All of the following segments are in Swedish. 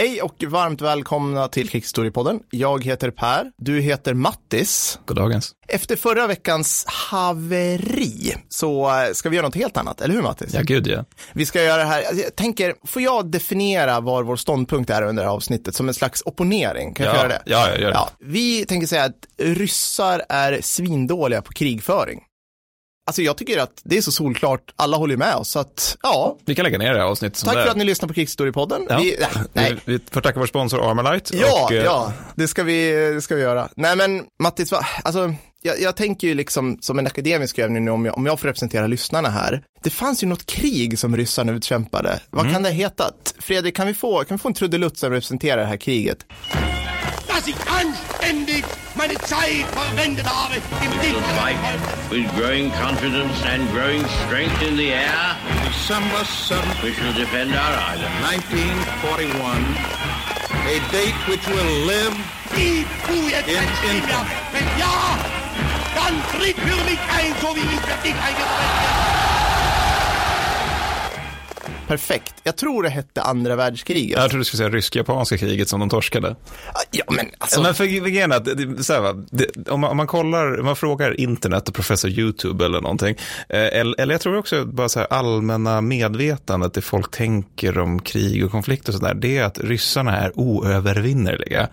Hej och varmt välkomna till Krigshistoriepodden. Jag heter Per, du heter Mattis. Goddagens. Efter förra veckans haveri så eh, ska vi göra något helt annat, eller hur Mattis? Ja, gud ja. Vi ska göra det här, jag tänker, får jag definiera vad vår ståndpunkt är under det här avsnittet som en slags opponering? Kan jag ja, få göra det? Ja, jag gör det. Ja, vi tänker säga att ryssar är svindåliga på krigföring. Alltså jag tycker att det är så solklart, alla håller med oss, så att ja, Vi kan lägga ner det här avsnittet tack för är. att ni lyssnar på Krigshistoriepodden. Ja. Vi, nej, Vi, vi får tacka vår sponsor Armalite. Ja, och, eh, ja, det ska, vi, det ska vi göra. Nej men Mattis, va, alltså, jag, jag tänker ju liksom som en akademisk övning nu om jag, om jag får representera lyssnarna här. Det fanns ju något krig som ryssarna utkämpade. Vad Mm. kan det ha hetat? Fredrik, kan vi få, kan vi få en trudelutt som representerar det här kriget? dass ich anständig meine Zeit verwendet habe im will Winter. fight with growing confidence and growing strength in the air. December 7th, We shall defend our island. 1941, a date which will live Die du jetzt In- ein in- Stimmwerk. Wenn ja, dann tritt für mich ein, so wie ich für dich eingetreten bin. Perfekt. Jag tror det hette andra världskriget. Jag tror du skulle säga rysk-japanska kriget som de torskade. Ja, men alltså. men för grejen att, det- så här, va, det, om, man, om man kollar, man frågar internet och professor YouTube eller någonting, eh, eller, eller jag tror också bara så här allmänna medvetandet, det folk tänker om krig och konflikt och sådär, det är att ryssarna är oövervinnerliga.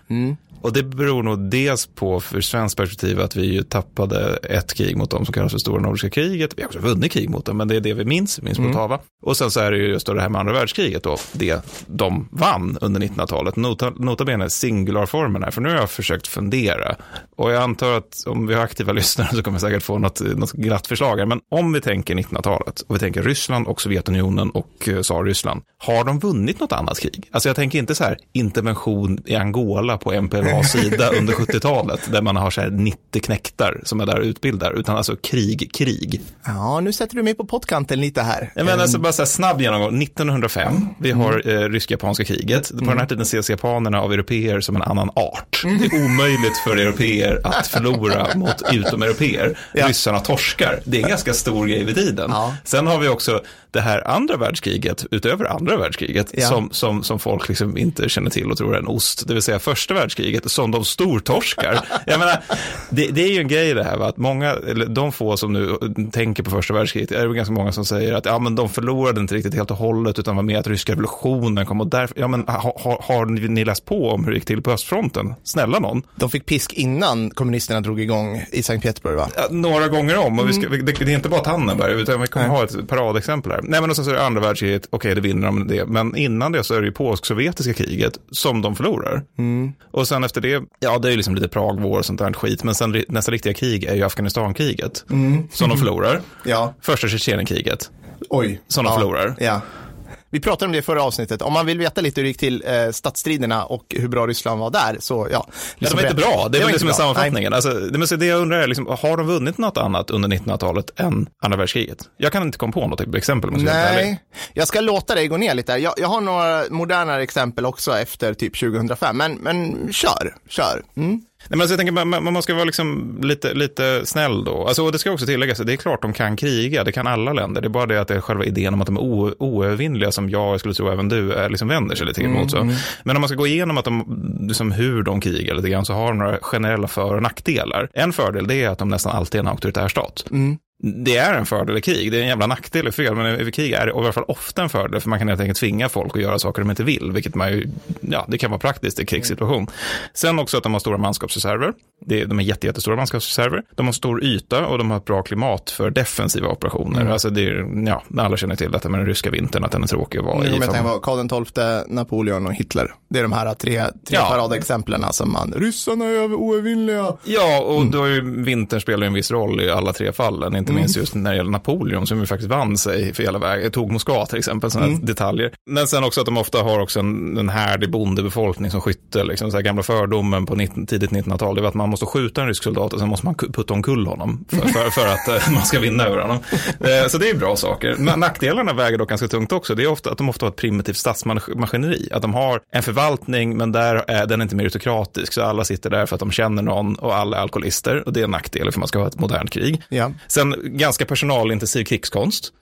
Och det beror nog dels på, för svenskt perspektiv, att vi ju tappade ett krig mot dem som kallas för Stora Nordiska kriget. Vi har också vunnit krig mot dem, men det är det vi minns, minns Poltava. Och sen så är det ju just det här med andra världskriget då, det de vann under 1900-talet. Nota, nota bene singularformen här, för nu har jag försökt fundera. Och jag antar att om vi har aktiva lyssnare så kommer jag säkert få något, något glatt förslag här. Men om vi tänker 1900-talet och vi tänker Ryssland och Sovjetunionen och eh, Tsarryssland, har de vunnit något annat krig? Alltså jag tänker inte så här intervention i Angola på MPLAs sida under 70-talet, där man har så här 90 knäktar som är där och utbildar, utan alltså krig, krig. Ja, nu sätter du mig på pottkanten lite här. Jag menar alltså bara så här snabb genomgång, 1905, vi har eh, rysk-japanska kriget. På den här tiden ses japanerna av europeer som en annan art. Det är omöjligt för europeer att förlora mot utomeuropeer. Ja. Ryssarna torskar. Det är en ganska stor grej vid tiden. Ja. Sen har vi också det här andra världskriget, utöver andra världskriget, Ja. som, som, som folk liksom inte känner till och tror är en ost. Det vill säga första världskriget som de stortorskar. Jag menar, det, det är ju en grej det här, va? att många, eller de få som nu tänker på första världskriget, är det ganska många som säger att ja, men de förlorade inte riktigt helt och hållet, utan var med att ryska revolutionen kom och därför, ja men ha, ha, har ni läst på om hur det gick till på östfronten? Snälla någon. De fick pisk innan kommunisterna drog igång i Sankt Petersburg, va? Ja, några gånger om. Och vi ska, det, det är inte bara Tannenberg, utan vi kommer ha ett paradexempel här. Nej, men och sen så är det andra världskriget, okej, det vinner de det. Men innan det så är det ju polsk-sovjetiska kriget som de förlorar. Och sen efter det, ja, det är ju liksom lite Pragvår och sånt där skit. Men sen nästa riktiga krig är ju Afghanistankriget, som de förlorar. Ja. Första Tjetjenienkriget, Oj. som de ja. förlorar. Ja. Vi pratade om det i förra avsnittet. Om man vill veta lite hur det gick till eh, stadsstriderna och hur bra Ryssland var där, så ja. Ja, de är på inte bra, det är var väl det som är bra. sammanfattningen. Alltså, det, men det jag undrar är, liksom, har de vunnit något annat under 1900-talet än andra världskriget? Jag kan inte komma på något exempel. helt ärlig. Nej, jag ska låta dig gå ner lite. Jag, jag har några modernare exempel också efter typ 2005, men, men kör, kör. Mm. Nej, men alltså jag tänker, man, man ska vara liksom lite, lite snäll då. Alltså, och det ska också tilläggas, det är klart de kan kriga, det kan alla länder. Det är bara det att det är själva idén om att de är o- oövervinnliga, som jag skulle tro även du är, liksom vänder sig lite emot. Så. Men om man ska gå igenom att de, liksom hur de krigar lite grann, så har de några generella för och nackdelar. En fördel det är att de nästan alltid är en auktoritär stat. Det är en fördel i krig, det är en jävla nackdel i fred, men i krig är det i alla fall ofta en fördel, för man kan helt enkelt tvinga folk att göra saker de inte vill, vilket man ju, ja, det kan vara praktiskt i krigssituation. Sen också att de har stora manskapsreserver, det är, de är jätte, jättestora manskapsreserver, de har stor yta och de har ett bra klimat för defensiva operationer. Alltså det är, ja, alla känner till detta med den ryska vintern, att den är tråkig att vara i. jag tänka på Karl XII, Napoleon och Hitler. Det är de här tre, tre Ja. paradexemplen som man, ryssarna är över- oövervinnliga. Ja, och då är ju vintern spelar en viss roll i alla tre fallen, inte minst just när det gäller Napoleon som ju faktiskt vann sig för hela vägen, tog Moskva till exempel, sådana detaljer. Men sen också att de ofta har också en, en härdig bondebefolkning som skytte, liksom så här gamla fördomen på 19, tidigt 1900-tal, det var att man måste skjuta en rysk soldat och sen måste man putta omkull honom för, för, för att eh, man ska vinna över honom. Eh, Så det är bra saker. Men nackdelarna väger dock ganska tungt också. Det är ofta att de ofta har ett primitivt statsmaskineri. Att de har en förvaltning, men där är den inte meritokratisk. Så alla sitter där för att de känner någon och alla är alkoholister. Och det är en nackdel för man ska ha ett modernt krig. Ja. Sen ganska personalintensiv krigskonst.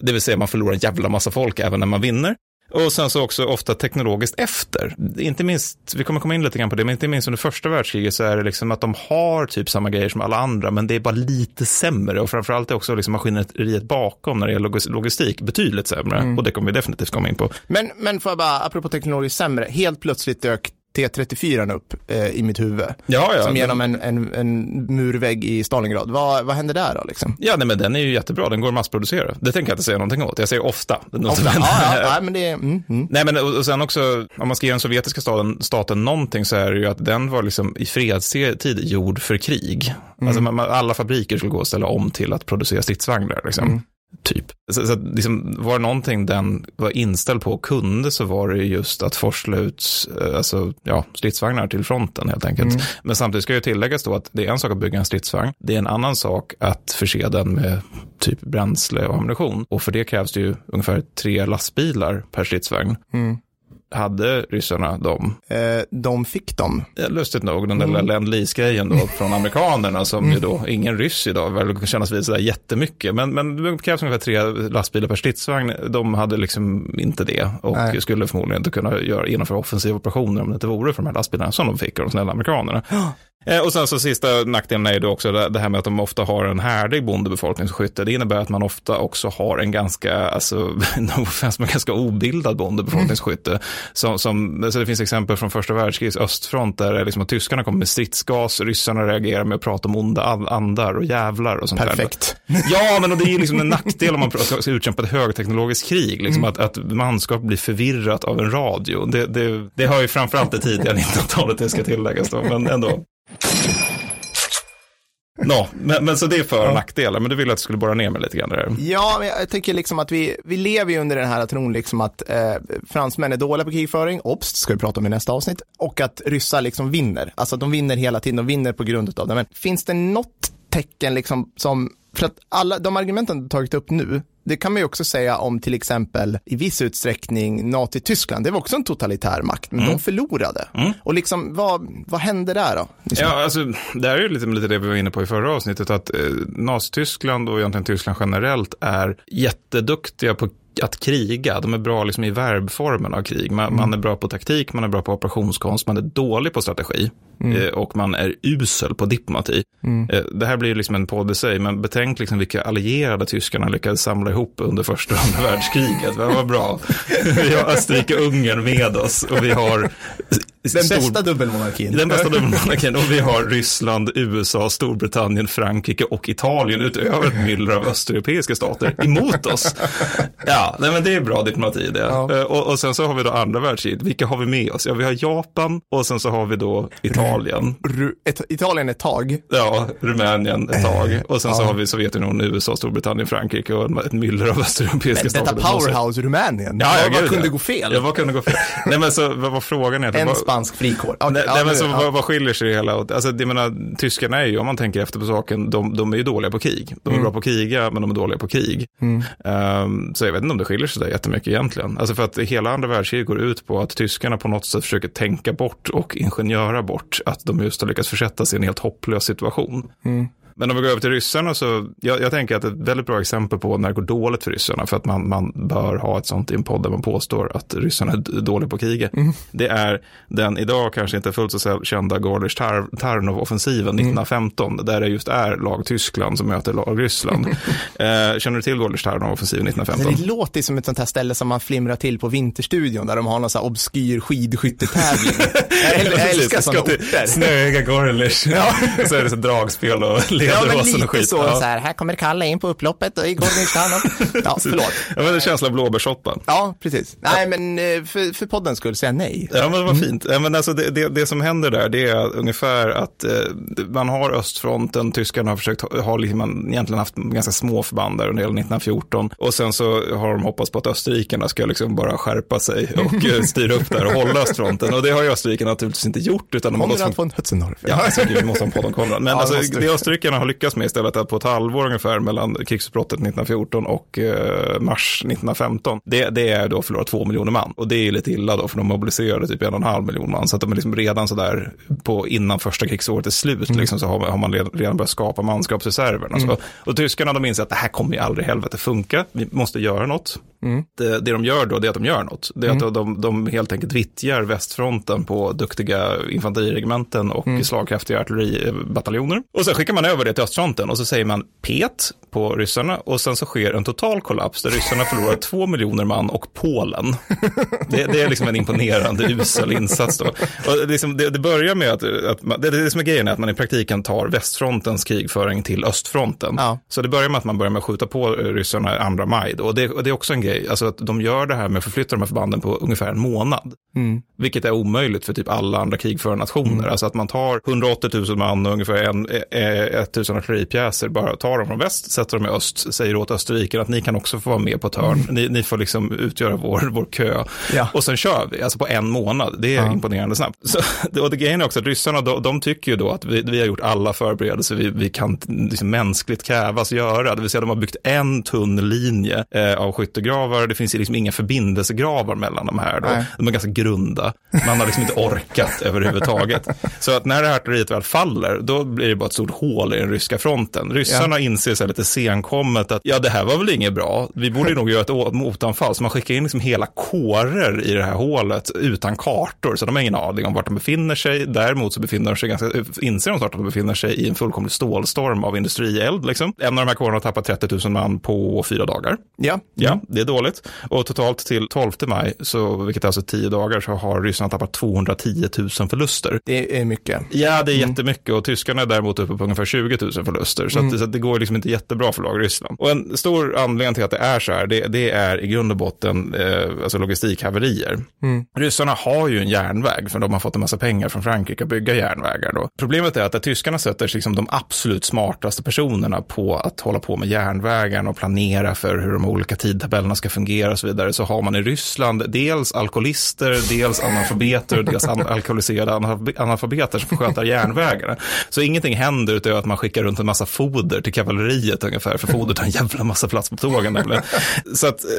Det vill säga man förlorar en jävla massa folk även när man vinner. Och sen så också ofta teknologiskt efter. Inte minst, vi kommer komma in lite grann på det, men inte minst under första världskriget så är det liksom att de har typ samma grejer som alla andra, men det är bara lite sämre och framförallt är också liksom maskineriet bakom när det gäller logistik betydligt sämre. Mm. Och det kommer vi definitivt komma in på. Men, men får jag bara, apropå teknologiskt sämre, helt plötsligt dök T34 upp eh, i mitt huvud. Ja, ja. Som genom en, en, en murvägg i Stalingrad. Vad, vad hände där då liksom? Ja, nej, men den är ju jättebra. Den går att massproducera. Det tänker jag inte säga någonting åt. Jag säger ofta. Ofta. Ja, ja, nej, men det är, mm, mm. Nej, men och, och sen också, om man ska ge den sovjetiska staten, staten någonting så är det ju att den var liksom i fredstid gjord för krig. Alltså man, man, alla fabriker skulle gå och ställa om till att producera stridsvagnar. Liksom. Typ. Så, så att liksom, var det någonting den var inställd på och kunde så var det just att forsla ut eh, alltså, ja, stridsvagnar till fronten helt enkelt. Men samtidigt ska ju tilläggas då att det är en sak att bygga en stridsvagn. Det är en annan sak att förse den med typ bränsle och ammunition. Och för det krävs det ju ungefär tre lastbilar per stridsvagn. Hade ryssarna dem? Eh, de fick dem. Ja, lustigt nog, den där mm. Lend-Lease-grejen då från amerikanerna som ju då, ingen ryss idag väl kännas vid sådär jättemycket, men, men det krävs ungefär tre lastbilar per stridsvagn. De hade liksom inte det och Nej. skulle förmodligen inte kunna göra, genomföra offensiva operationer om det inte vore för de här lastbilarna som de fick av de snälla amerikanerna. Eh, Och sen så sista nackdelen är ju också det här med att de ofta har en härdig bondebefolkningsskytte. Det innebär att man ofta också har en ganska, alltså, men ganska obildad bondebefolkningsskytte. Som, som, så det finns exempel från första världskrigets östfront där liksom tyskarna kommer med stridsgas, ryssarna reagerar med att prata om onda an- andar och jävlar och sånt där. Perfekt. Ja, men och det är ju liksom en nackdel om man ska utkämpa ett högteknologiskt krig, liksom att, att manskap blir förvirrat av en radio. Det, det, det har ju framförallt det tidiga 1900-talet, det ska tilläggas då, men ändå. Nå, men, men så det är för och nackdelar, men du ville att du skulle borra ner mig lite grann där. Ja, men jag tänker liksom att vi, vi lever ju under den här tron liksom att eh, fransmän är dåliga på krigföring, obst, ska vi prata om i nästa avsnitt, och att ryssar liksom vinner. Alltså att de vinner hela tiden, de vinner på grund av det. Men finns det något tecken liksom som, för att alla de argumenten du tagit upp nu, det kan man ju också säga om till exempel i viss utsträckning Nazi-Tyskland. Det var också en totalitär makt, men de förlorade. Och liksom, vad, vad hände där då? Liksom? Ja, alltså, det här är ju lite, lite det vi var inne på i förra avsnittet, att eh, Nazityskland och egentligen Tyskland generellt är jätteduktiga på att kriga. De är bra liksom i verbformen av krig. Man, man är bra på taktik, man är bra på operationskonst, man är dålig på strategi eh, och man är usel på diplomati. Eh, det här blir ju liksom en podd i sig, men betänk liksom vilka allierade tyskarna lyckades samla ihop under första och andra världskriget. Det var bra. Vi har Österrike-Ungern med oss och vi har Den stor- bästa dubbelmonarkin. den bästa dubbelmonarkin och vi har Ryssland, USA, Storbritannien, Frankrike och Italien utöver ett myller av östeuropeiska stater emot oss. Ja, nej, men det är bra diplomati det. Ja. Eh, Och, och sen så har vi då andra världskriget. Vilka har vi med oss? Ja, vi har Japan och sen så har vi då Italien. Ru- ett, Italien ett tag. Ja, Rumänien ett tag. Och sen så Ja. har vi Sovjetunionen, USA, Storbritannien, Frankrike och ett myller av östeuropeiska Detta stater. Det måste- powerhouse Rumänien. Ja, ja, vad kunde ja. gå fel? Ja, vad kunde gå fel? nej, men så vad var frågan egentligen? En spansk frikår. Okay, Nej, ja, nej, men så, vad, vad skiljer sig det hela åt? Alltså, jag menar, tyskarna är ju, om man tänker efter på saken, de, de är ju dåliga på krig. De är Mm. bra på att kriga, men de är dåliga på krig. Ehm, så jag vet inte om det skiljer sig där jättemycket egentligen. Alltså för att hela andra världskriget går ut på att tyskarna på något sätt försöker tänka bort och ingenjöra bort att de just har lyckats försätta sig i en helt hopplös situation. Mm. Men om vi går över till ryssarna så, jag, jag tänker att ett väldigt bra exempel på när det går dåligt för ryssarna, för att man, man bör ha ett sånt i en podd där man påstår att ryssarna är dåliga på kriget. Det är den idag kanske inte fullt så kända Gorlish Tar- Tarnov-offensiven 1915, där det just är lag Tyskland som möter lag Ryssland. eh, känner du till Gorlish Tarnov-offensiven 1915? Det låter som ett sånt här ställe som man flimrar till på Vinterstudion där de har någon sån här obskyr skidskyttetävling. jag, äl- jag älskar sådana orter. Snöiga Gorlish. Ja. så är det så dragspel och Ja, men lite och skit. så, Ja. så här, här kommer Kalle in på upploppet och igår Tarnov. Ja, förlåt. Ja, men det är känsla av blåbärssoppa. Ja, precis. Nej, men eh, för, för poddens skull säga nej. Ja, men vad fint. Ja, men alltså det, det, det som händer där, det är ungefär att eh, man har östfronten, tyskarna har försökt ha, har liksom, egentligen haft ganska små förband där under hela 1914. Och sen så har de hoppats på att österrikarna ska liksom bara skärpa sig och eh, styra upp där och hålla östfronten. Och det har ju österrikarna naturligtvis inte gjort, utan de har gått Konrad från von Hötzendorf. Ja, alltså, vi måste ha en podd om Konrad. Men Ja, alltså, det, vi. Österrike tyskarna har lyckats med istället att på ett halvår ungefär mellan krigsutbrottet 1914 och eh, mars 1915, det, det är då förlorat två miljoner man. Och det är lite illa då, för de mobiliserade typ en och en halv miljon man. Så att de är liksom redan sådär på innan första krigsåret är slut, Mm. liksom, så har, har man redan börjat skapa manskapsreserver. Och, så. och tyskarna de inser att det här kommer ju aldrig i helvete funka, vi måste göra något. Mm. Det, det de gör då det är att de gör något. Det är att de, de helt enkelt vittjar västfronten på duktiga infanteriregementen och Mm. slagkraftiga artilleribataljoner. Och sen skickar man över det till östfronten och så säger man pet på ryssarna och sen så sker en total kollaps där ryssarna förlorar två miljoner man och Polen. Det, det är liksom en imponerande usel insats då. Och liksom, det, det börjar med att, att man, det, det som är grejen är att man i praktiken tar västfrontens krigföring till östfronten. Ja. Så det börjar med att man börjar med att skjuta på eh, ryssarna 2 maj. Då. Och, det, och det är också en grej, alltså att de gör det här med att förflytta de här förbanden på ungefär en månad. Mm. Vilket är omöjligt för typ alla andra krigförande nationer. Alltså att man tar 180 000 man och ungefär en, eh, 1000 artilleripjäser, bara tar dem från väst, sätter dem i öst, säger åt Österrike att ni kan också få vara med på ett hörn. Ni, ni får liksom utgöra vår, vår kö. Ja. Och sen kör vi, alltså på en månad. Det är imponerande snabbt. Så, och det grejen är också att ryssarna, de, de tycker ju då att vi, vi har gjort alla förberedelser vi, vi kan liksom mänskligt krävas göra. Det vill säga de har byggt en tunn linje eh, av skyttegravar. Det finns liksom inga förbindelsegravar mellan de här. Då. Nej. De är ganska grunda. Man har liksom inte orkat överhuvudtaget. Så att när det här artilleriet väl faller, då blir det bara ett stort hål i den ryska fronten. Ryssarna inser så lite senkommet att ja, det här var väl inget bra. Vi borde nog göra ett motanfall. Så man skickar in liksom hela kårer i det här hålet utan kartor. Så de har ingen aning om vart de befinner sig. Däremot så befinner de sig ganska, inser de snart att de befinner sig i en fullkomlig stålstorm av industrield. Liksom. En av de här kårerna har tappat 30 000 man på fyra dagar. Ja. Ja, det är dåligt. Och totalt till 12 maj, så, vilket är alltså tio dagar, så har ryssarna tappat 210 000 förluster. Det är mycket. Ja, det är jättemycket och tyskarna är däremot uppe på ungefär 20 000 förluster. Så, att, så att det går liksom inte jättebra för lag Ryssland. Och en stor anledning till att det är så här, det, det är i grund och botten eh, alltså logistikhaverier. Ryssarna har ju en järnväg, för de har fått en massa pengar från Frankrike att bygga järnvägar. Då. Problemet är att där tyskarna sätter liksom de absolut smartaste personerna på att hålla på med järnvägarna och planera för hur de olika tidtabellerna ska fungera och så vidare, så har man i Ryssland dels alkoholister, dels analfabeter och dels an- alkoholiserade analfab- analfabeter som sköta järnvägarna. Så ingenting händer utöver att man skickar runt en massa foder till kavalleriet ungefär, för foder tar en jävla massa plats på tågen. Så att eh,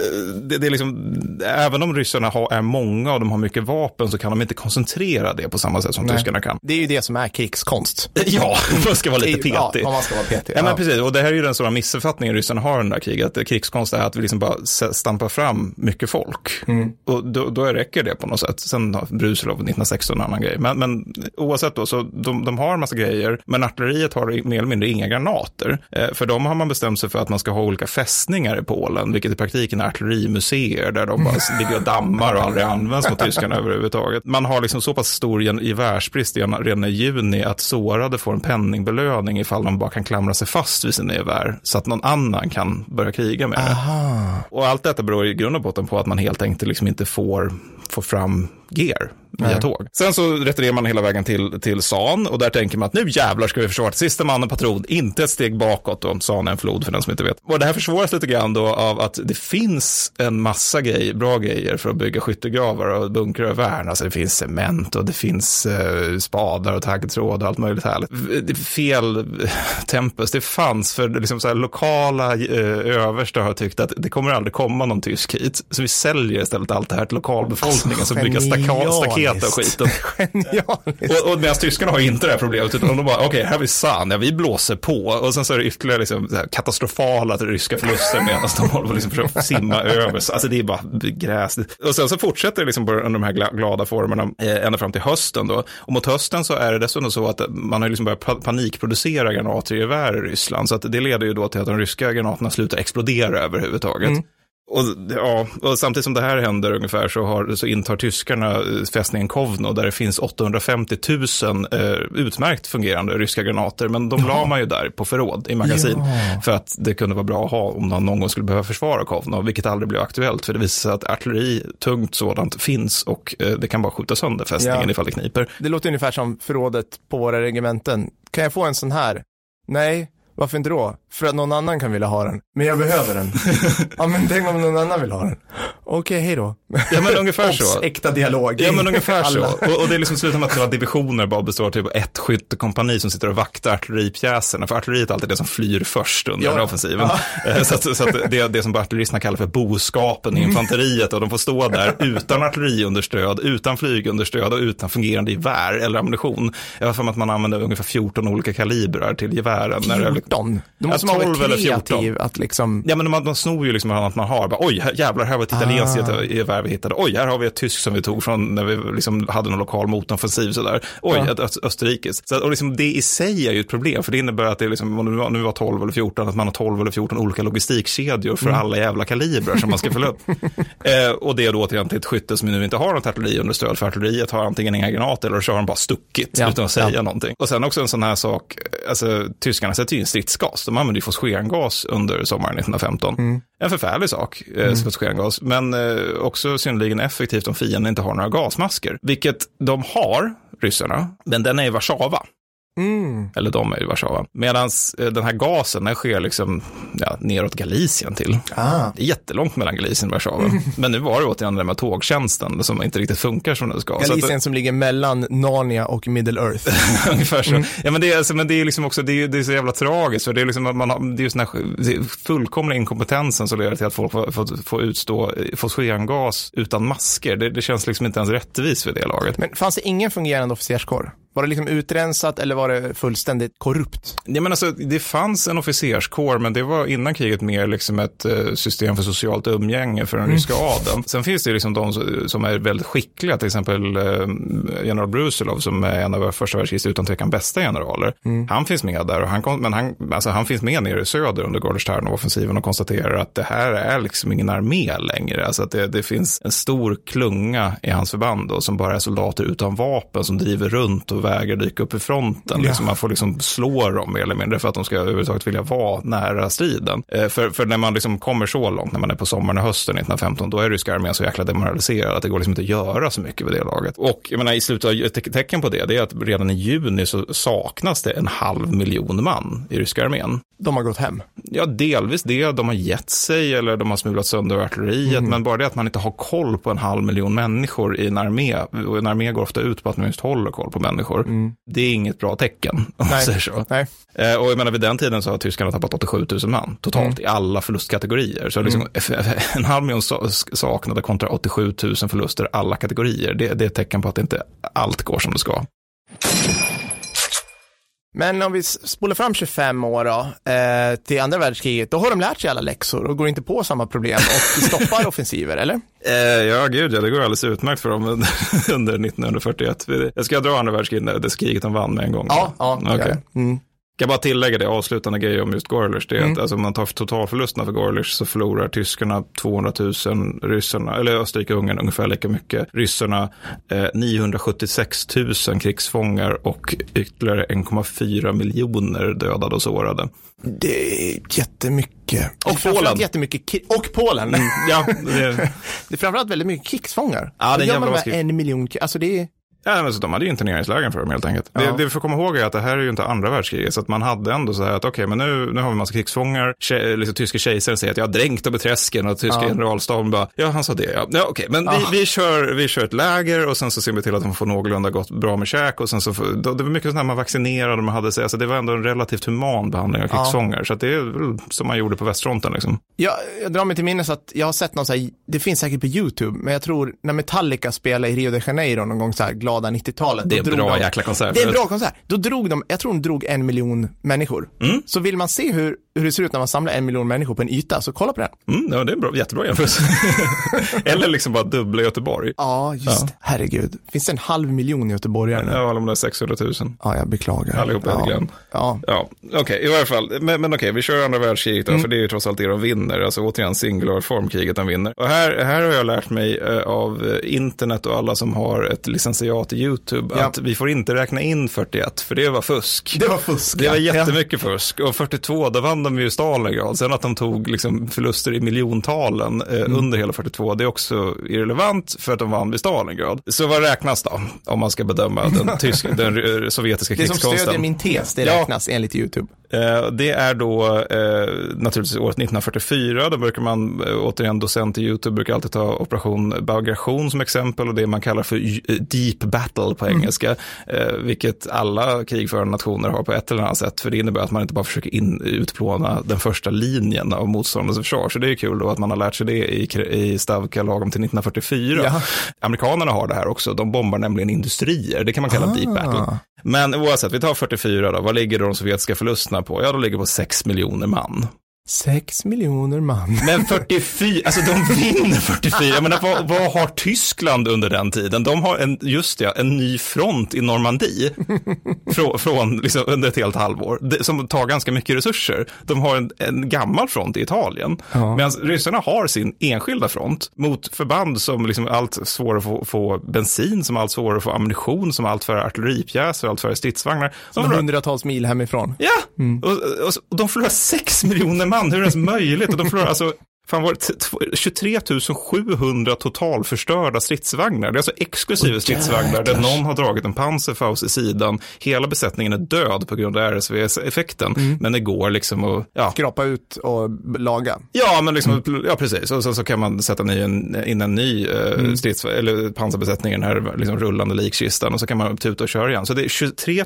det, det är liksom, även om ryssarna har, är många och de har mycket vapen så kan de inte koncentrera det på samma sätt som Nej. tyskarna kan. Det är ju det som är krigskonst. Ja, man ska vara lite petig. Ja, man ska vara petig. Ja, men precis. Och det här är ju den stora missuppfattningen ryssarna har i det här kriget. Krigskonst är att vi liksom bara stampar fram mycket folk. Och då, då räcker det på något sätt. Sen har Brusilov 1916 en annan grej. Men, men oavsett då, så de, de har en massa grejer. Men artilleriet har mer eller mindre inga granater. Eh, för de har man bestämt sig för att man ska ha olika fästningar i Polen, vilket i praktiken är artillerimuseer där de bara ligger och dammar och aldrig används mot tyskarna överhuvudtaget. Man har liksom så pass stor gevärsbrist redan i juni att sårade får en penningbelöning ifall de bara kan klamra sig fast vid sina gevär så att någon annan kan börja kriga med det. Och allt detta beror i grund och botten på att man helt enkelt liksom inte får, får fram gear via tåg. Sen så retirerar man hela vägen till, till San och där tänker man att nu jävlar ska vi försvara sista mannen patron, inte ett steg bakåt då. San är en flod för den som inte vet. Och det här försvåras lite grann då av att det finns en massa grejer, bra grejer för att bygga skyttegravar och bunkrar och värn. Alltså det finns cement och det finns eh, spadar och taggtråd och allt möjligt härligt. Det fel eh, tempus, det fanns för liksom så här lokala eh, översta har tyckt att det kommer aldrig komma någon tysk hit. Så vi säljer istället allt det här till lokalbefolkningen som bygger staka- staket och skiten. Och, och medan tyskarna har inte det här problemet, utan de bara, okej, här har vi San, ja, vi blåser på. Och sen så är det ytterligare liksom, här katastrofala ryska förluster medan de håller på att liksom försöka simma över. Så, alltså det är bara gräs. Och sen så fortsätter det liksom på de här gla- glada formerna eh, ända fram till hösten då. Och mot hösten så är det dessutom så att man har liksom börjat pa- panikproducera granater i gevär i Ryssland. Så att det leder ju då till att de ryska granaterna slutar explodera överhuvudtaget. Och, ja, och samtidigt som det här händer ungefär så, har, så intar tyskarna eh, fästningen Kovno där det finns 850 000 eh, utmärkt fungerande ryska granater. Men de la man ju där på förråd i magasin för att det kunde vara bra att ha om man någon gång skulle behöva försvara Kovno, vilket aldrig blev aktuellt för det visar sig att artilleri, tungt sådant, finns och eh, det kan bara skjuta sönder fästningen Ja. ifall det kniper. Det låter ungefär som förrådet på våra regementen. Kan jag få en sån här? Nej, Varför inte då? För att någon annan kan vilja ha den. Men jag behöver den. ja, men tänk om någon annan vill ha den. Okej, hej då. Ja, men ungefär så. Äkta dialog. Ja men ungefär så. Och, och det är liksom slutar med att hela divisioner bara består av typ ett skyttekompani som sitter och vaktar artilleripjäserna. För artilleriet är alltid det som flyr först under Ja. offensiven. Eh, Så, att, så att det är det som artilleristerna kallar för boskapen i infanteriet. Och de får stå där utan artilleriunderstöd, utan flygunderstöd och utan fungerande gevär eller ammunition. Jag har för mig att man använder ungefär 14 olika kalibrar till gevären. När det, 14. Då måste Ja, man vara 12 eller 14. kreativ att liksom, Ja, men man, man snor ju liksom att man har, bara, oj, här, jävlar, här var ett italienskt Ah. gevär vi hittade, oj, här har vi ett tyskt som vi tog från när vi liksom hade någon lokal motoffensiv sådär, oj, Ja. ett öst, österrikiskt. Så, och liksom, det i sig är ju ett problem, för det innebär att det är liksom, om var- nu var 12 eller 14, att man har 12 eller 14 olika logistikkedjor för Mm. alla jävla kalibrar som man ska fylla upp. eh, och det är då återigen till ett skytte som nu inte har något artilleriunderstöd, för artilleriet har antingen inga granater eller så har de bara stuckit Ja, utan att säga ja. någonting. Och sen också en sån här sak, alltså tyskarna sätter ju in stridsgas, de använder ju fosgengas under sommaren 1915. Mm. En förfärlig sak, eh, fosgengas, men eh, också synnerligen effektivt om fienden inte har några gasmasker, vilket de har, ryssarna, men den är i Warszawa. Mm, Eller de är i Warszawa. Medan den här gasen, den sker liksom ja, neråt Galicien till. ah. Det är jättelångt mellan Galicien och Warszawa. Men nu var det återigen det med tågtjänsten som inte riktigt funkar som det ska. Så att- Galicien som ligger mellan Narnia och Middle Earth. Ungefär så. Ja, men det är, alltså, men det är liksom också, det är, det är så jävla tragiskt, för det är liksom att man har, det är just den här fullkomliga inkompetensen som leder till att folk får, får, får utstå fosgengas utan masker. Det, det känns liksom inte ens rättvist för det laget. Men fanns det ingen fungerande officerskår? Var det liksom utrensat eller var det fullständigt korrupt? Ja, men alltså, det fanns en officerskår, men det var innan kriget mer liksom ett eh, system för socialt umgänge för den ryska adeln. Sen finns det liksom de som- är väldigt skickliga, till exempel eh, general Brusilov som är en av första världskrigets utan tvekan bästa generaler. Han finns med där, och han, kon- men han, alltså, han finns med nere i söder under Gordestjärnov-offensiven och konstaterar att det här är liksom ingen armé längre. Alltså att det, det finns en stor klunga i hans förband då, som bara är soldater utan vapen som driver runt och vägrar dyka upp i fronten. Ja. Liksom man får liksom slå dem mer eller mindre för att de ska överhuvudtaget vilja vara nära striden. Eh, för, för när man liksom kommer så långt, när man är på sommaren och hösten 1915, då är ryska armén så jäkla demoraliserad att det går liksom inte att göra så mycket vid det laget. Och jag menar, i slutet av ett te- tecken på det, det är att redan i juni så saknas det en halv miljon man i ryska armén. De har gått hem. Ja, delvis det. De har gett sig eller de har smulat sönder artilleriet. Mm. Men bara det att man inte har koll på en halv miljon människor i en armé. Och en armé går ofta ut på att man just håller koll på människor. Det är inget bra tecken, om man Mm. Säger så. Nej. Eh, Och jag menar, vid den tiden så har tyskarna tappat 87 000 man totalt Mm. i alla förlustkategorier. Så liksom, en halv miljon sa- saknade kontra 87 000 förluster alla kategorier. Det, det är ett tecken på att inte allt går som det ska. Men om vi spolar fram 25 år då, eh, till andra världskriget, då har de lärt sig alla läxor och går inte på samma problem och stoppar offensiver, eller? Eh, ja, gud, ja, det går alldeles utmärkt för dem under, under 1941. Jag ska dra andra världskriget, det kriget de vann med en gång. Ja, ja. Okej. det. Mm. Kan bara tillägga det avslutande grej om just Gorlish, det är att alltså, om man tar totalförlusterna för Gorlish så förlorar tyskarna 200 000, ryssarna, eller Österrike och Ungern ungefär lika mycket, ryssarna eh, 976 000 krigsfångar och ytterligare 1,4 miljoner dödade och sårade. Det är jättemycket. Och Polen. Jättemycket och Polen. Ja, det, Det är framförallt väldigt mycket krigsfångar. Ja, det är man jävla en miljon, alltså det är, Ja, men så de hade ju interneringslägen för dem helt enkelt. Ja. Det, det vi får komma ihåg är att det här är ju inte andra världskriget, så att man hade ändå så här att okej, men nu, nu har vi massa krigsfångar. Tje, liksom, tyske kejsaren säger att jag har dränkt dem i träsken och tyska Ja. generalstaben bara, ja, han sa det, ja, ja okej, men Ja. vi, vi, kör, vi kör ett läger och sen så ser vi till att de får någorlunda gott, bra med käk och sen så, då, det var mycket sånt här man vaccinerade, man hade, så alltså, det var ändå en relativt human behandling av krigsfångar, så att det är som man gjorde på västfronten liksom. jag, jag drar mig till minnes att jag har sett någon så här, det finns säkert på YouTube, men jag tror när Metallica spelade i Rio de Janeiro någon gång så här glada 90-talet. Det är en bra de, jäkla konsert. Det är en bra konsert. Då drog de, jag tror de drog en miljon människor. Mm. Så vill man se hur, hur det ser ut när man samlar en miljon människor på en yta, så kolla på den. Mm, ja, det är en bra, jättebra jämförelse. Eller liksom bara dubbla Göteborg. Ja, just det. Herregud. Finns det en halv miljon göteborgare nu? Ja, alla de där 600 000. Ja, jag beklagar. Allihop ja. äntligen. Ja. Ja, okej, i varje fall. Men, men okej, vi kör andra världskriget Mm. då, för det är ju trots allt det de vinner. Alltså återigen singular formkriget de vinner. Och här, här har jag lärt mig eh, av eh, internet och alla som har ett licentiat i YouTube Ja. att vi får inte räkna in 41, för det var fusk. Det var fusk. Det var ja. jättemycket fusk. Och 42, då vann vann de ju Stalingrad. Sen att de tog liksom förluster i miljontalen eh, Mm. under hela 42, det är också irrelevant för att de vann vid Stalingrad. Så vad räknas då, om man ska bedöma den, tyska, den eh, sovjetiska Det som krigskonsten? stödjer min tes, det Ja. räknas enligt YouTube. Eh, Det är då eh, naturligtvis året 1944. Då brukar man, eh, återigen docent i YouTube, brukar alltid ta operation Bagration som exempel och det man kallar för eh, deep battle på engelska. Eh, vilket alla krigförande nationer har på ett eller annat sätt. För det innebär att man inte bara försöker in, utplåna den första linjen av motståndarens försvar. Så det är kul då att man har lärt sig det i, i Stavka lagom till 1944. Ja. Amerikanerna har det här också. De bombar nämligen industrier. Det kan man kalla deep Ah. battle. Men oavsett, vi tar 44 då. Vad ligger då de sovjetiska förlusterna på? Ja, de ligger på 6 miljoner man. Sex miljoner man. Men 44, alltså de vinner 44. Jag menar, vad, vad har Tyskland under den tiden? De har en, just det, en ny front i Normandie. Frå, från, liksom, under ett helt halvår. Det, som tar ganska mycket resurser. De har en, en gammal front i Italien. Ja. Medan ryssarna har sin enskilda front mot förband som liksom allt svårare att få, få bensin, som allt svårare att få ammunition, som allt färre artilleripjäser, allt färre stridsvagnar. De Som förlorar- hundratals mil hemifrån. Ja, och, och, och de förlorar 6 miljoner man. Hur är det ens möjligt? Och de förlorar alltså Fan var det t- t- 23 700 totalförstörda stridsvagnar. Det är alltså exklusive stridsvagnar där någon har dragit en Panzerfaust i sidan. Hela besättningen är död på grund av RSV-effekten. Men det går liksom att, ja, Skrapa ut och laga. Ja, men liksom, ja, precis. Och sen så kan man sätta ny, in en ny eh, strids, eller pansarbesättning i den här liksom, rullande likkistan och så kan man tuta och köra igen. Så det är 23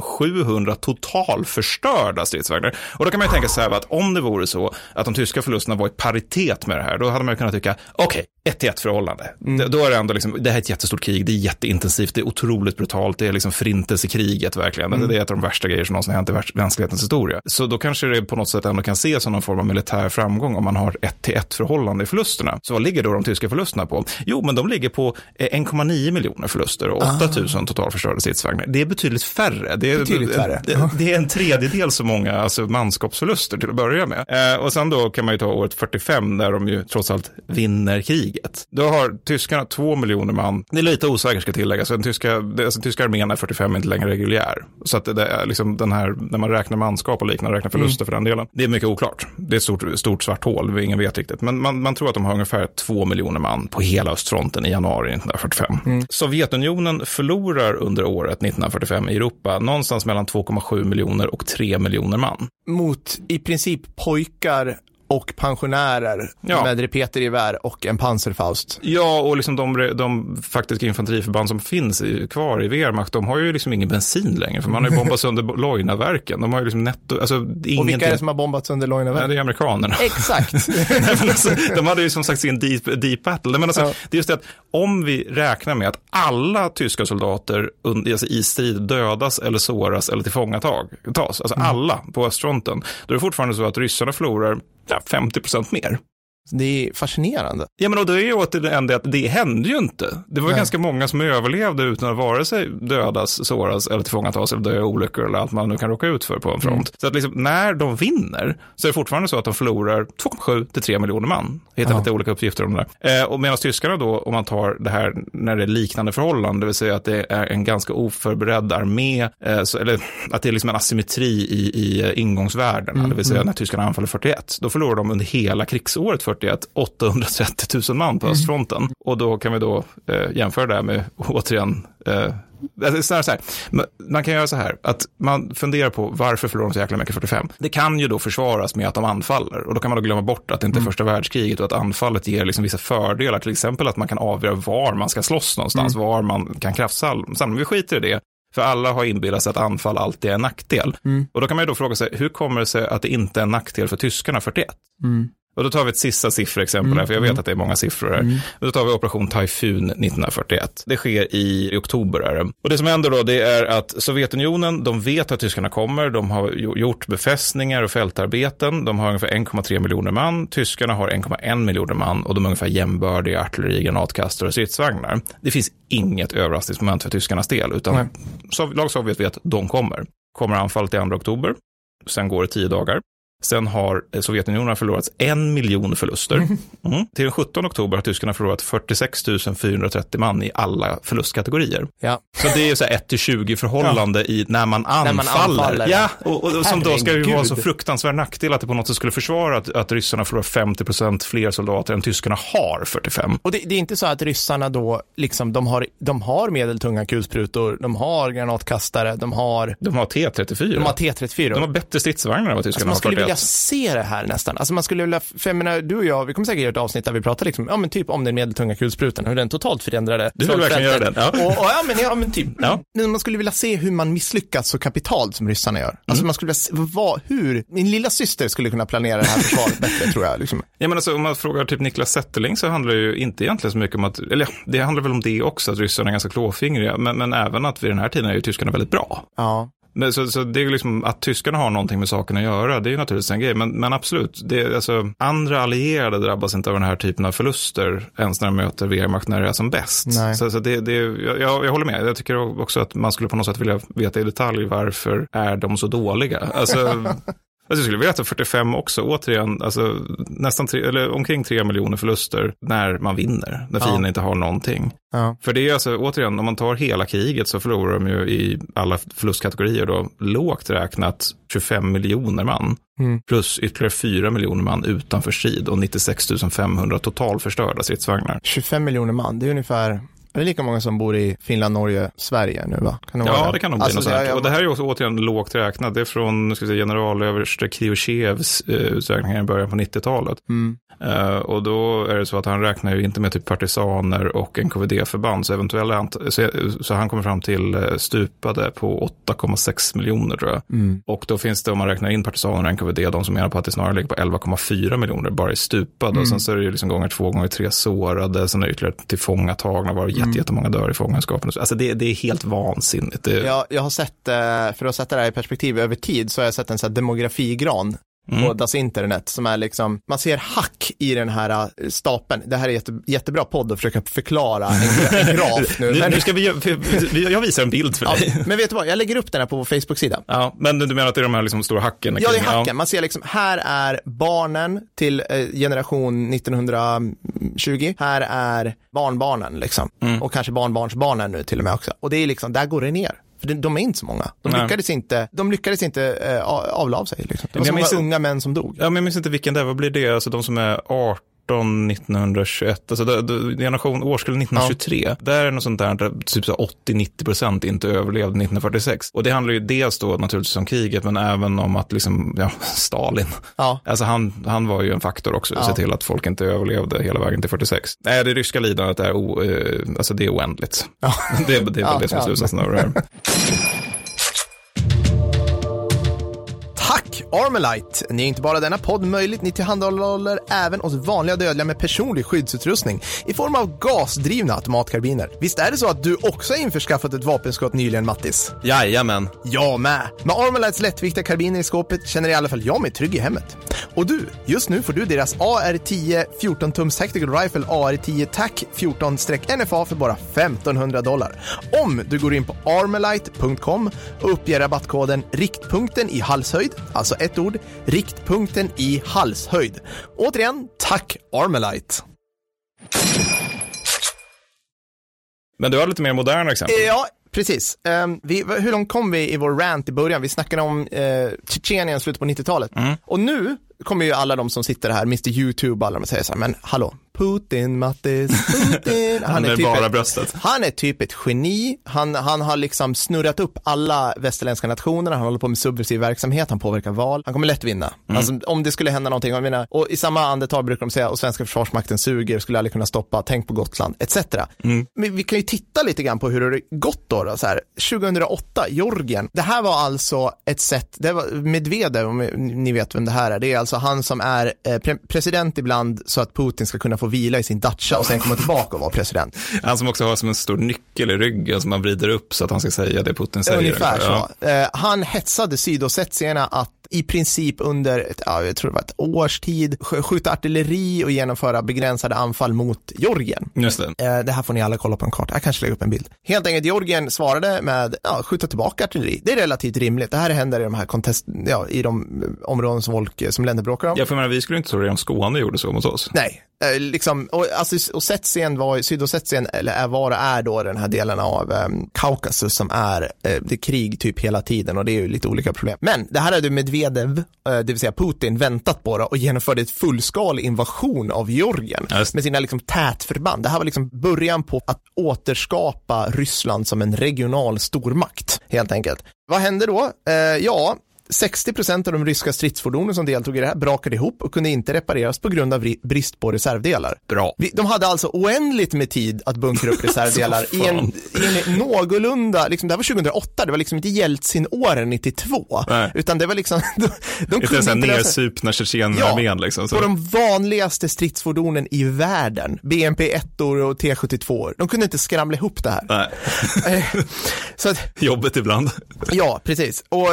700 totalförstörda stridsvagnar. Och då kan man ju tänka va, att om det vore så att de tyska förlusterna var i paritet med det här, då hade man ju kunnat tycka, okej, ett till ett förhållande. Det, då är det ändå liksom, det här är ett jättestort krig, det är jätteintensivt, det är otroligt brutalt, det är liksom förintelsekriget verkligen. Det är ett av de värsta grejer som någonsin hänt i mänsklighetens historia. Så då kanske det på något sätt ändå kan ses som någon form av militär framgång om man har ett till ett förhållande i förlusterna. Så vad ligger då de tyska förlusterna på? Jo, men de ligger på eh, 1,9 miljoner förluster och 8 000 totalförstörda stridsvagnar. Det är betydligt färre. Det är, Betydligt färre. Det, det är en tredjedel så många alltså, manskapsförluster till att börja med. Eh, och sen då kan man ju ta året 45 där de ju trots allt vinner kriget. Då har tyskarna två miljoner man. Det är lite osäkert ska tilläggas. Den tyska, alltså, tyska armén är 45 inte längre reguljär. Så att det, är liksom den här, när man räknar manskap och liknande, räknar förluster för den delen. Det är mycket oklart. Det är ett stort, stort svart hål, ingen vet riktigt. Men man, man tror att de har ungefär två miljoner man på hela östfronten i januari 1945. Sovjetunionen förlorar under året 1945 i Europa någonstans mellan 2,7 miljoner och 3 miljoner man. Mot i princip pojkar och pensionärer Ja. med repetergevär och en Panzerfaust. Ja, och liksom de, de faktiska infanteriförband som finns i, kvar i Wehrmacht, de har ju liksom ingen bensin längre, för man har ju bombat sönder Lojnaverken. De har ju liksom netto, alltså Och ingenting. vilka är det som har bombat sönder Nej, Lojnaverken? det är amerikanerna. Exakt. Nej, alltså, de hade ju som sagt sin deep, deep battle. Men alltså, Ja. Det är just det att om vi räknar med att alla tyska soldater alltså i strid dödas eller såras eller tillfångatas, alltså alla på östfronten, då är det fortfarande så att ryssarna förlorar ja, 50 procent mer. Det är fascinerande. Ja, men och då är ju återigen det att det hände ju inte. Det var Nej. ganska många som överlevde utan att vare sig dödas, såras eller tillfångatas eller dö i olyckor eller allt man nu kan råka ut för på en front. Så att liksom, när de vinner så är det fortfarande så att de förlorar 2,7 till 3 miljoner man. Jag hittar Ja. lite olika uppgifter om det där. Eh, och medan tyskarna då, om man tar det här när det är liknande förhållanden, det vill säga att det är en ganska oförberedd armé, eh, så, eller att det är liksom en asymmetri i, i ingångsvärdena, det vill säga när tyskarna anfaller 41, då förlorar de under hela krigsåret 41 830 000 man på östfronten. Och då kan vi då eh, jämföra det här med, återigen, eh, alltså, så här. Man- kan göra så här, att man funderar på varför förlorar de så jäkla mycket 45? Det kan ju då försvaras med att de anfaller och då kan man då glömma bort att det inte är första världskriget och att anfallet ger liksom vissa fördelar, till exempel att man kan avgöra var man ska slåss någonstans, var man kan kraftsamla. Men vi skiter i det. För alla har inbillat sig att anfall alltid är en nackdel. Och då kan man ju då fråga sig, hur kommer det sig att det inte är en nackdel för tyskarna 41? Och då tar vi ett sista sifferexempel här, för jag vet att det är många siffror här. Då tar vi operation Typhoon 1941. Det sker i, i oktober. Är det. Och det som händer då, det är att Sovjetunionen, de vet att tyskarna kommer, de har jo- gjort befästningar och fältarbeten, de har ungefär 1,3 miljoner man, tyskarna har 1,1 miljoner man och de är ungefär jämbördiga artilleri, granatkastare och stridsvagnar. Det finns inget överraskningsmoment för tyskarnas del, utan. Sov- lag Sovjet vet att de kommer. Kommer anfallet i 2 oktober, sen går det tio dagar. Sen har eh, Sovjetunionen förlorat en miljon förluster. Mm. Till den 17 oktober har tyskarna förlorat 46 430 man i alla förlustkategorier. Ja. Så det är så 1 till 20 förhållande i när man anfaller. man anfaller. Ja, och, och, och som då ska ju vara så fruktansvärd nackdel att det på något sätt skulle försvara att, att ryssarna förlorar 50 procent fler soldater än tyskarna har 45. Och det, det är inte så att ryssarna då, liksom, de har, de har medeltunga kulsprutor, de har granatkastare, de har, De har T34. de har T34. De har bättre stridsvagnar än vad Alltså tyskarna man har skulle 41. vilja se det här nästan. Alltså man skulle vilja, för jag menar, du och jag, vi kommer säkert göra ett avsnitt där vi pratar liksom, ja men typ om den medeltunga kulsprutan, hur den totalt förändrade Du vill verkligen göra den, ja. Och, och, ja, men, ja men typ. Ja. Men man skulle vilja se hur man misslyckas så kapitalt som ryssarna gör. Alltså Mm. man skulle vilja se, vad, hur, min lilla syster skulle kunna planera det här försvaret bättre tror jag. Liksom. Ja, men alltså, om man frågar typ Niklas Zetterling så handlar det ju inte egentligen så mycket om att, eller ja, det handlar väl om det också, att ryssarna är ganska klåfingriga, men, men även att vid den här tiden är ju tyskarna väldigt bra. Ja. Men så, så det är liksom att tyskarna har någonting med saken att göra, det är ju naturligtvis en grej. Men, men absolut, det, alltså, andra allierade drabbas inte av den här typen av förluster ens när de möter Wehrmacht när det är som bäst. Nej. Så, så det, det, jag, jag jag håller med, jag tycker också att man skulle på något sätt vilja veta i detalj varför är de så dåliga. Alltså, Alltså jag skulle vilja veta 45 också, återigen, alltså nästan tre, eller omkring 3 miljoner förluster när man vinner, när Ja. fienden inte har någonting. Ja. För det är alltså, återigen, om man tar hela kriget så förlorar de ju i alla förlustkategorier då, lågt räknat 25 miljoner man. Mm. Plus ytterligare 4 miljoner man utanför strid och 96 500 totalförstörda stridsvagnar. 25 miljoner man, det är ungefär, är det lika många som bor i Finland, Norge, Sverige nu va? Kan vara Ja, det kan nog bli Alltså, något sånt. jag- Och det här är också återigen lågt räknat. Det är från ska säga, generalöverste Kriochevs eh, uträkningar i början på 90-talet. Mm. Eh, och då är det så att han räknar ju inte med typ partisaner och NKVD-förband, så eventuella ant- så, så han kommer fram till eh, stupade på 8,6 miljoner tror jag. Mm. Och då finns det, om man räknar in partisaner och NKVD, de som menar på att det snarare ligger på 11,4 miljoner bara i stupade. Mm. Och sen så är det ju liksom gånger två, gånger tre sårade, sen är det ytterligare tillfångatagna, var jätte, Mm. jättemånga dör i fångenskapen. Alltså det, det är helt vansinnigt. Det, Jag, jag har sett, eh, för att sätta det här i perspektiv över tid, så har jag sett en sån här demografigran Mm. på Das Internet som är liksom, man ser hack i den här eh, stapeln. Det här är jätte, jättebra podd att försöka förklara en, en graf nu. Men, nu ska vi, jag visar en bild för ja, dig. men vet du vad, jag lägger upp den här på vår Facebook-sida. Ja, men du menar att det är de här liksom stora hacken? Ja, det är hacken. Man ser liksom, här är barnen till eh, generation 1920. Här är barnbarnen liksom. Mm. Och kanske barnbarnsbarnen nu till och med också. Och det är liksom, där går det ner. För de är inte så många. De Nej. lyckades inte, de lyckades inte eh, avla av sig. Liksom. Det var så många unga män som dog. Ja, men jag minns inte vilken det är. Vad blir det? Alltså de som är 18, 1921, alltså generation årskull 1923. Där är något sånt där, typ så 80-90 procent inte överlevde 1946. Och det handlar ju dels då naturligtvis om kriget, men även om att liksom, ja, Stalin. Ja. Alltså han, han var ju en faktor också, att Ja. se till att folk inte överlevde hela vägen till 46. Nej, det ryska lidandet är, o, eh, alltså det är oändligt. Ja. Det, är- det är väl Ja, det som är ja. slutsatsen av det här. Armalite! Ni är inte bara denna podd möjligt, ni tillhandahåller även oss vanliga dödliga med personlig skyddsutrustning i form av gasdrivna automatkarbiner. Visst är det så att du också har införskaffat ett vapenskott nyligen, Mattis? Jajamän. Jag med! Med Armalites lättviktiga karbiner i skåpet känner i alla fall jag mig trygg i hemmet. Och du, just nu får du deras AR-10 14-tums Tactical Rifle AR-10 TAC 14-NFA för bara 1500 dollar. Om du går in på armalite.com och uppger rabattkoden riktpunkten i halshöjd, alltså ett ord, riktpunkten i halshöjd. Återigen, tack Armalite! Men du har lite mer moderna exempel. Ja, precis. Ehm, vi, hur långt kom vi i vår rant i början? Vi snackade om uh, Tjetjenien slutet på 90-talet. Och nu kommer ju alla de som sitter här, Mr YouTube, alla de säger så här, men hallå, Putin, Mattis, Putin. Han är typ bara ett, bröstet. Han är typ ett geni. Han, han har liksom snurrat upp alla västerländska nationerna. Han håller på med subversiv verksamhet. Han påverkar val. Han kommer lätt vinna. Alltså, om det skulle hända någonting. Jag menar, och i samma andetag brukar de säga, och svenska försvarsmakten suger, skulle aldrig kunna stoppa, tänk på Gotland, etc. Men vi kan ju titta lite grann på hur det har gått då. då så här. 2008, Georgien. Det här var alltså ett sätt, det var Medvedev, om ni vet vem det här är. Det är alltså han som är eh, pre- president ibland så att Putin ska kunna få vila i sin dacha och sen komma tillbaka och vara president. Han som också har som en stor nyckel i ryggen som man vrider upp så att han ska säga det Putin säger. Ungefär Ja. så. Eh, han hetsade sydosetierna att i princip under, ett, ja, jag tror det var ett års tid, sk- skjuta artilleri och genomföra begränsade anfall mot Georgien. Just det. Eh, Det här får ni alla kolla på en karta. Jag kanske lägger upp en bild. Helt enkelt, Georgien svarade med ja, skjuta tillbaka artilleri. Det är relativt rimligt. Det här händer i de här kontest, ja, i de eh, områden som folk, som länder bråkar om. Ja, för menar, vi skulle inte tro det om Skåne gjorde så mot oss. Nej, liksom, och, alltså, Ossetien var, Sydossetien, eller är vad det är då, den här delen av um, Kaukasus som är, eh, det är krig typ hela tiden och det är ju lite olika problem. Men det här hade Medvedev, eh, det vill säga Putin, väntat på då och genomförde ett fullskalig invasion av Georgien just med sina liksom tätförband. Det här var liksom början på att återskapa Ryssland som en regional stormakt, helt enkelt. Vad hände då? Eh, ja, 60 procent av de ryska stridsfordonen som deltog i det här brakade ihop och kunde inte repareras på grund av ri- brist på reservdelar. Bra. Vi, de hade alltså oändligt med tid att bunkra upp reservdelar i, en, i en någorlunda, liksom, det här var 2008, det var liksom inte Jeltsin-åren 92, Nej. utan det var liksom, de, de kunde inte nedsupna Tjetjenarmén liksom. Så. på de vanligaste stridsfordonen i världen, BMP 1 och T72, de kunde inte skramla ihop det här. Nej, Eh, Så att, jobbet ibland. Ja, precis. Och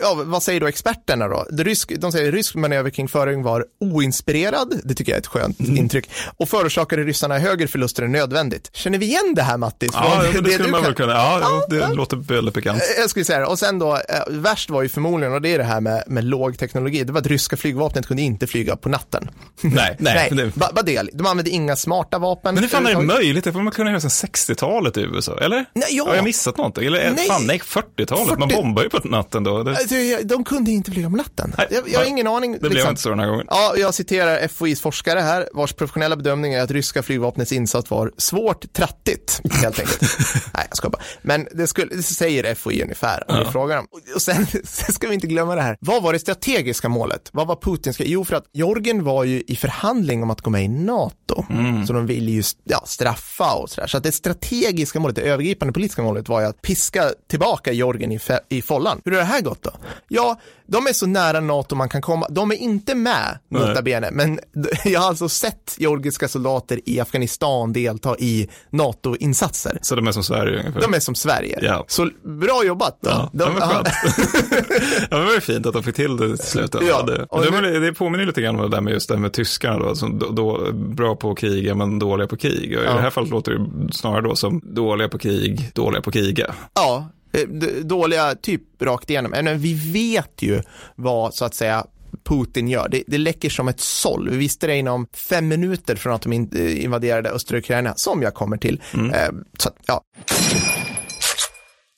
ja, vad säger då experterna då? Det rysk, de säger rysk manöverkrigföring var oinspirerad, det tycker jag är ett skönt Mm. intryck, och förorsakade ryssarna högre förluster än nödvändigt. Känner vi igen det här Mattis? Ja, men det skulle man väl kunna. Ja, Ja, det ja. låter väldigt bekant. Jag skulle säga det. Och sen då, eh, värst var ju förmodligen, och det är det här med, med låg teknologi, det var att ryska flygvapnet kunde inte flyga på natten. Nej, nej. Nej, det- ba- bara det. De använde inga smarta vapen. Men hur fan är det möjligt? Det får man kunna göra sedan 60-talet i USA, eller? Nej, ja. Har jag missat någonting? Eller Nej. fan, nej, 40-talet. Man 40 bombar ju på natten då. Det, Alltså, De kunde inte flyga på natten. Nej, jag, jag har ingen aning. det blev liksom. inte så den här gången. Ja, jag citerar FOIs forskare här, vars professionella bedömning är att ryska flygvapnets insats var svårt trattigt, helt enkelt. Nej, jag ska bara. Men det, skulle, det säger FOI ungefär, om vi frågar dem. Och- sen, sen ska vi inte glömma det här. Vad var det strategiska målet? Vad var Putins Jo, för att Georgien var ju i förhandling om att gå med i NATO. Så de ville ju ja, straffa och sådär. Så att det strategiska målet, det övergripande politiska målet var ju att piska tillbaka Georgien i, i follan. Hur har det här gått då? Ja, de är så nära NATO man kan komma. De är inte med, nota bene, men jag har alltså sett georgiska soldater i Afghanistan delta i NATO-insatser. Så de är som Sverige ungefär. De är som Sverige. Ja. Så bra jobbat. Då. Ja, de, det var skönt. ja, men det var ju fint att de fick till det till slut. Ja, det, det, det påminner lite grann om det där med just det här med tyskarna då, som då, då, bra på att kriga men dåliga på krig. Och I Ja. det här fallet låter det snarare då som dåliga på krig, dåliga på kriga. Ja, dåliga typ rakt igenom. Men vi vet ju vad så att säga Putin gör. Det, det läcker som ett såll. Vi visste det inom fem minuter från att de eh, invaderade östra Ukraina, som jag kommer till. Eh, så, ja.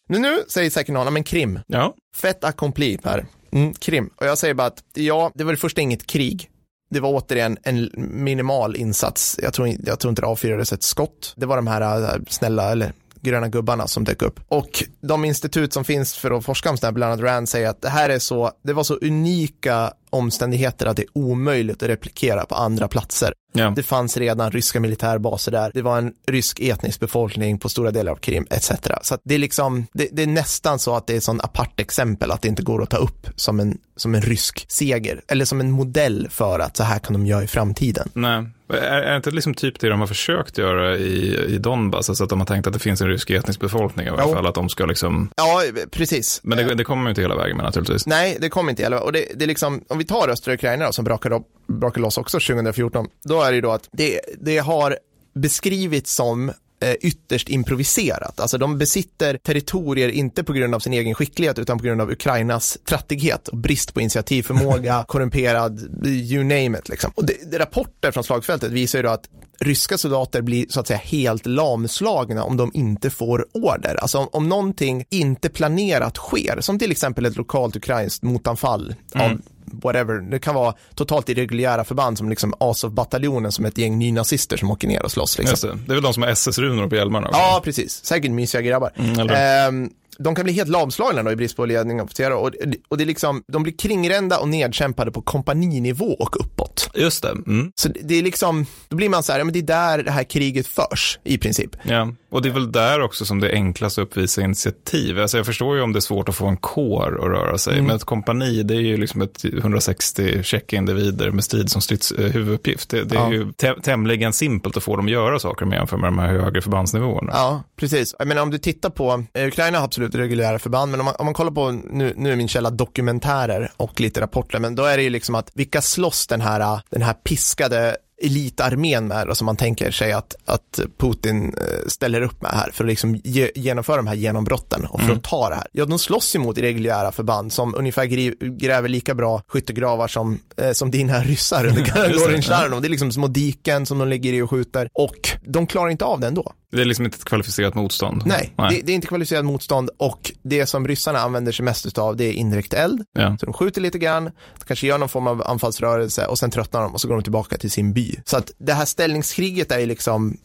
Nu, nu säger säkert någon, "Ja, men Krim, Ja, Fett accompli Per. Mm, Krim. Och jag säger bara att ja, det var det första inget krig. Det var återigen en minimal insats. Jag tror, jag tror inte det avfyrades ett skott. Det var de här snälla, eller gröna gubbarna som dök upp. Och de institut som finns för att forska om sådana här, bland annat Rand, säger att det här är så, det var så unika omständigheter att det är omöjligt att replikera på andra platser. ja. Det fanns redan ryska militärbaser där. Det var en rysk etnisk befolkning på stora delar av Krim etc. Så det är liksom, det, det är nästan så att det är sån apart exempel att det inte går att ta upp som en, som en rysk seger. Eller som en modell för att så här kan de göra i framtiden. Nej. Är, är inte liksom typ det de har försökt göra i, i Donbass? Alltså att de har tänkt att det finns en rysk etnisk befolkning i alla fall, att de ska liksom... Ja, precis. Men det, det kommer inte hela vägen med naturligtvis. Nej, det kommer inte gälla. Och det, det är liksom, om vi tar östra Ukraina då, som brakade, upp, brakade loss också 2014, då är det ju då att det, det har beskrivits som eh, ytterst improviserat. Alltså de besitter territorier inte på grund av sin egen skicklighet utan på grund av Ukrainas trattighet och brist på initiativförmåga, korrumperad, you name it liksom. Och det, det rapporter från slagfältet visar ju då att ryska soldater blir så att säga helt lamslagna om de inte får order. Alltså om, om någonting inte planerat sker, som till exempel ett lokalt ukrainskt motanfall av whatever, det kan vara totalt irreguljära förband som liksom Azov-bataljonen som ett gäng nynazister som åker ner och slåss. Liksom. Det. det är väl de som har SS-runor på hjälmarna också? Ja, precis. Säkert mysiga grabbar. Ehm, de kan bli helt lamslagna då i brist på ledning och officerare och, och det är liksom, de blir kringrända och nedkämpade på kompaninivå och uppåt. Just det. Mm. Så det är liksom, då blir man så här, ja, men det är där det här kriget förs i princip. Ja, och det är väl där också som det är enklast att uppvisa initiativ. Alltså jag förstår ju om det är svårt att få en kår att röra sig, men ett kompani det är ju liksom ett 160 checka individer med strid som strids, eh, huvuduppgift. Det, det är Ja. ju tä- tämligen simpelt att få dem att göra saker med jämfört med de här högre förbandsnivåerna. Ja, precis. Jag menar om du tittar på, eh, Ukraina har absolut reguljära förband, men om man, om man kollar på, nu, nu är min källa dokumentärer och lite rapporter, men då är det ju liksom att vilka slåss den här, den här piskade elitarmén med och som man tänker sig att, att Putin eh, ställer upp med här för att liksom ge, genomföra de här genombrotten och för Mm. att ta det här. Ja, de slåss emot reguljära förband som ungefär gräver lika bra skyttegravar som, eh, som dina ryssar under Just det, Gorin ja. Sharonov. Det är liksom små diken som de ligger i och skjuter och de klarar inte av det ändå. Det är liksom inte ett kvalificerat motstånd. Nej, Det, det är inte kvalificerat motstånd och det som ryssarna använder sig mest av det är indirekt eld. Ja. Så de skjuter lite grann, de kanske gör någon form av anfallsrörelse och sen tröttnar de och så går de tillbaka till sin by. Så att det här ställningskriget är ju liksom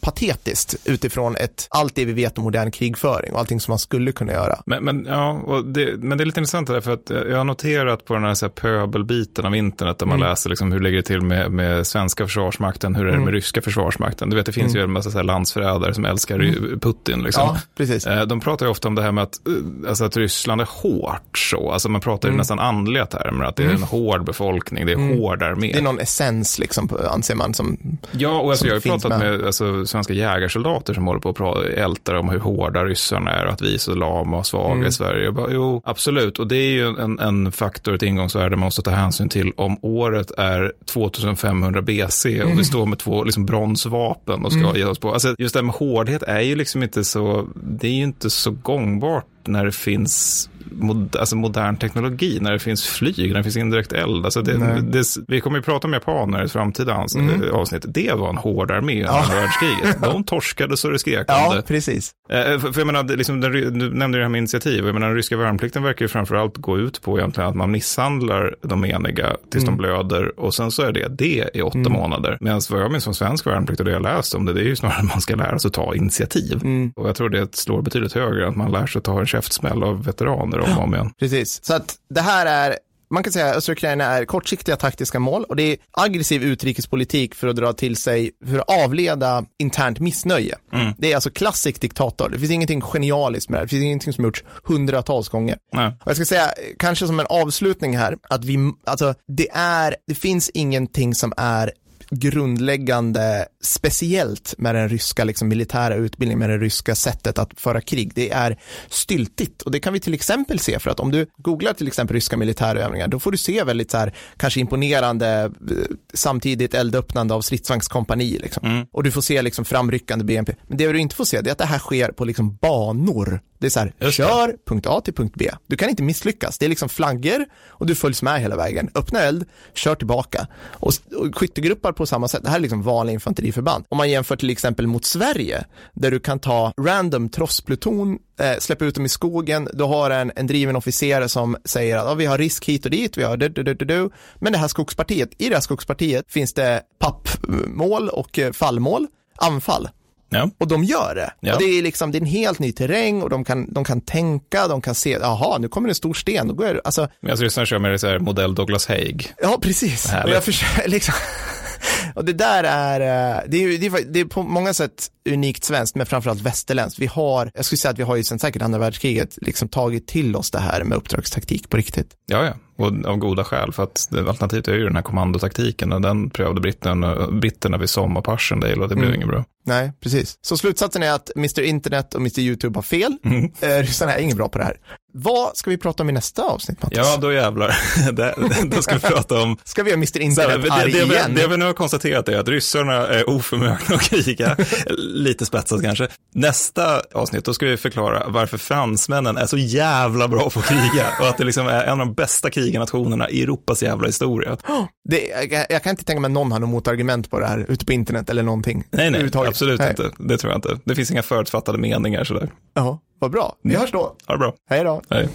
patetiskt utifrån ett, allt det vi vet om modern krigföring och allting som man skulle kunna göra. Men, men, ja, det, men det är lite intressant det där, för att jag har noterat på den här, så här pöbelbiten av internet där man Mm. läser liksom hur ligger det till med, med svenska försvarsmakten, hur är det Mm. med ryska försvarsmakten. Du vet, det finns ju en massa så här landsförrädare som älskar ry- Putin. Liksom. Mm. Ja, precis. Eh, De pratar ju ofta om det här med att, eh, alltså att Ryssland är hårt så. Alltså man pratar ju Mm. nästan andliga termer, att det är en hård befolkning, det är hård armé. Det är någon essens liksom, anser man som, Ja, och alltså, som jag har ju pratat med. med, alltså, svenska jägarsoldater som håller på att pra- ältar om hur hårda ryssarna är och att vi är så lama och svaga Mm. i Sverige. Jag bara, jo, absolut. Och det är ju en, en faktor, ett ingångsvärde man måste ta hänsyn till om året är 2500 BC och Mm. vi står med två liksom, bronsvapen och ska ge oss på. Alltså, just det här med hårdhet är ju liksom inte så, det är ju inte så gångbart när det finns mod, alltså modern teknologi, när det finns flyg, när det finns indirekt eld. Alltså det, det, vi kommer ju prata om japaner i ett framtida Mm. avsnitt. Det var en hård armé under andra världskriget. De torskade så det skrek ja, precis. Eh, För, för jag menar, liksom, den, du nämnde det här med initiativ. Jag menar, den ryska värnplikten verkar ju framförallt gå ut på egentligen att man misshandlar de meniga tills Mm. de blöder och sen så är det det i åtta månader. Medan vad jag minns som svensk värnplikt och det jag läst om det, det är ju snarare att man ska lära sig att ta initiativ. Mm. Och jag tror det slår betydligt högre att man lär sig att ta en käftsmäll av veteraner om och om igen. Precis, så att det här är man kan säga att östra Ukraina är kortsiktiga taktiska mål och det är aggressiv utrikespolitik för att dra till sig, för att avleda internt missnöje. Det är alltså klassisk diktator. Det finns ingenting genialiskt med det. Det finns ingenting som gjorts hundratals gånger. Nej. Och jag ska säga, kanske som en avslutning här, att vi, alltså det är, det finns ingenting som är grundläggande speciellt med den ryska liksom, militära utbildningen, med det ryska sättet att föra krig. Det är styltigt och det kan vi till exempel se för att om du googlar till exempel ryska militärövningar, då får du se väldigt så här, kanske imponerande eh, samtidigt eldöppnande av stridsvagnskompani liksom. Och du får se liksom framryckande BNP. Men det du inte får se, det är att det här sker på liksom banor. Det är så här, Just det. kör punkt A till punkt B. Du kan inte misslyckas. Det är liksom flaggor och du följs med hela vägen. Öppna eld, kör tillbaka. Och, och skyttegrupper på samma sätt. Det här är liksom vanliga infanteriförband. Om man jämför till exempel mot Sverige, där du kan ta random trosspluton, eh, släppa ut dem i skogen, du har en, en driven officer som säger att vi har risk hit och dit, vi har du, du, du, du, du. Men det här skogspartiet, i det här skogspartiet finns det pappmål och eh, fallmål, anfall. Ja. Och de gör det. Ja. Det är liksom, det är en helt ny terräng och de kan, de kan tänka, de kan se, jaha, nu kommer en stor sten, då går jag, alltså, Men jag ryssarna kör med det så här modell Douglas Haig. ja precis. Och jag försöker, liksom, och det där är, eh, det är, det, är, det är på många sätt unikt svenskt, men framförallt västerländskt. Vi har, jag skulle säga att vi har ju sen säkert andra världskriget liksom tagit till oss det här med uppdragstaktik på riktigt. Ja, ja, och av goda skäl, för att alternativet är ju den här kommandotaktiken och den prövade britterna, britterna vid Passchendaele och det blev Mm. inget bra. Nej, precis. Så slutsatsen är att Mr. Internet och Mr. YouTube har fel. Mm. Eh, ryssarna är inget bra på det här. Vad ska vi prata om i nästa avsnitt, Mattis? Ja, då jävlar. Det- då ska vi prata om... Ska vi göra Mr. Så här, Internet det, arg det, igen? det vi nu har konstaterat är att ryssarna är oförmögna att kriga. Lite spetsat kanske. Nästa avsnitt, då ska vi förklara varför fransmännen är så jävla bra på att kriga och att det liksom är en av de bästa krigarnationerna i Europas jävla historia. Det, jag, jag kan inte tänka mig någon har något motargument på det här ute på internet eller någonting. Nej, nej. Absolut Nej. inte. Det tror jag inte. Det finns inga förutfattade meningar sådär. Ja, vad bra. Vi hörs då. Ha det bra. Hej då. Hej.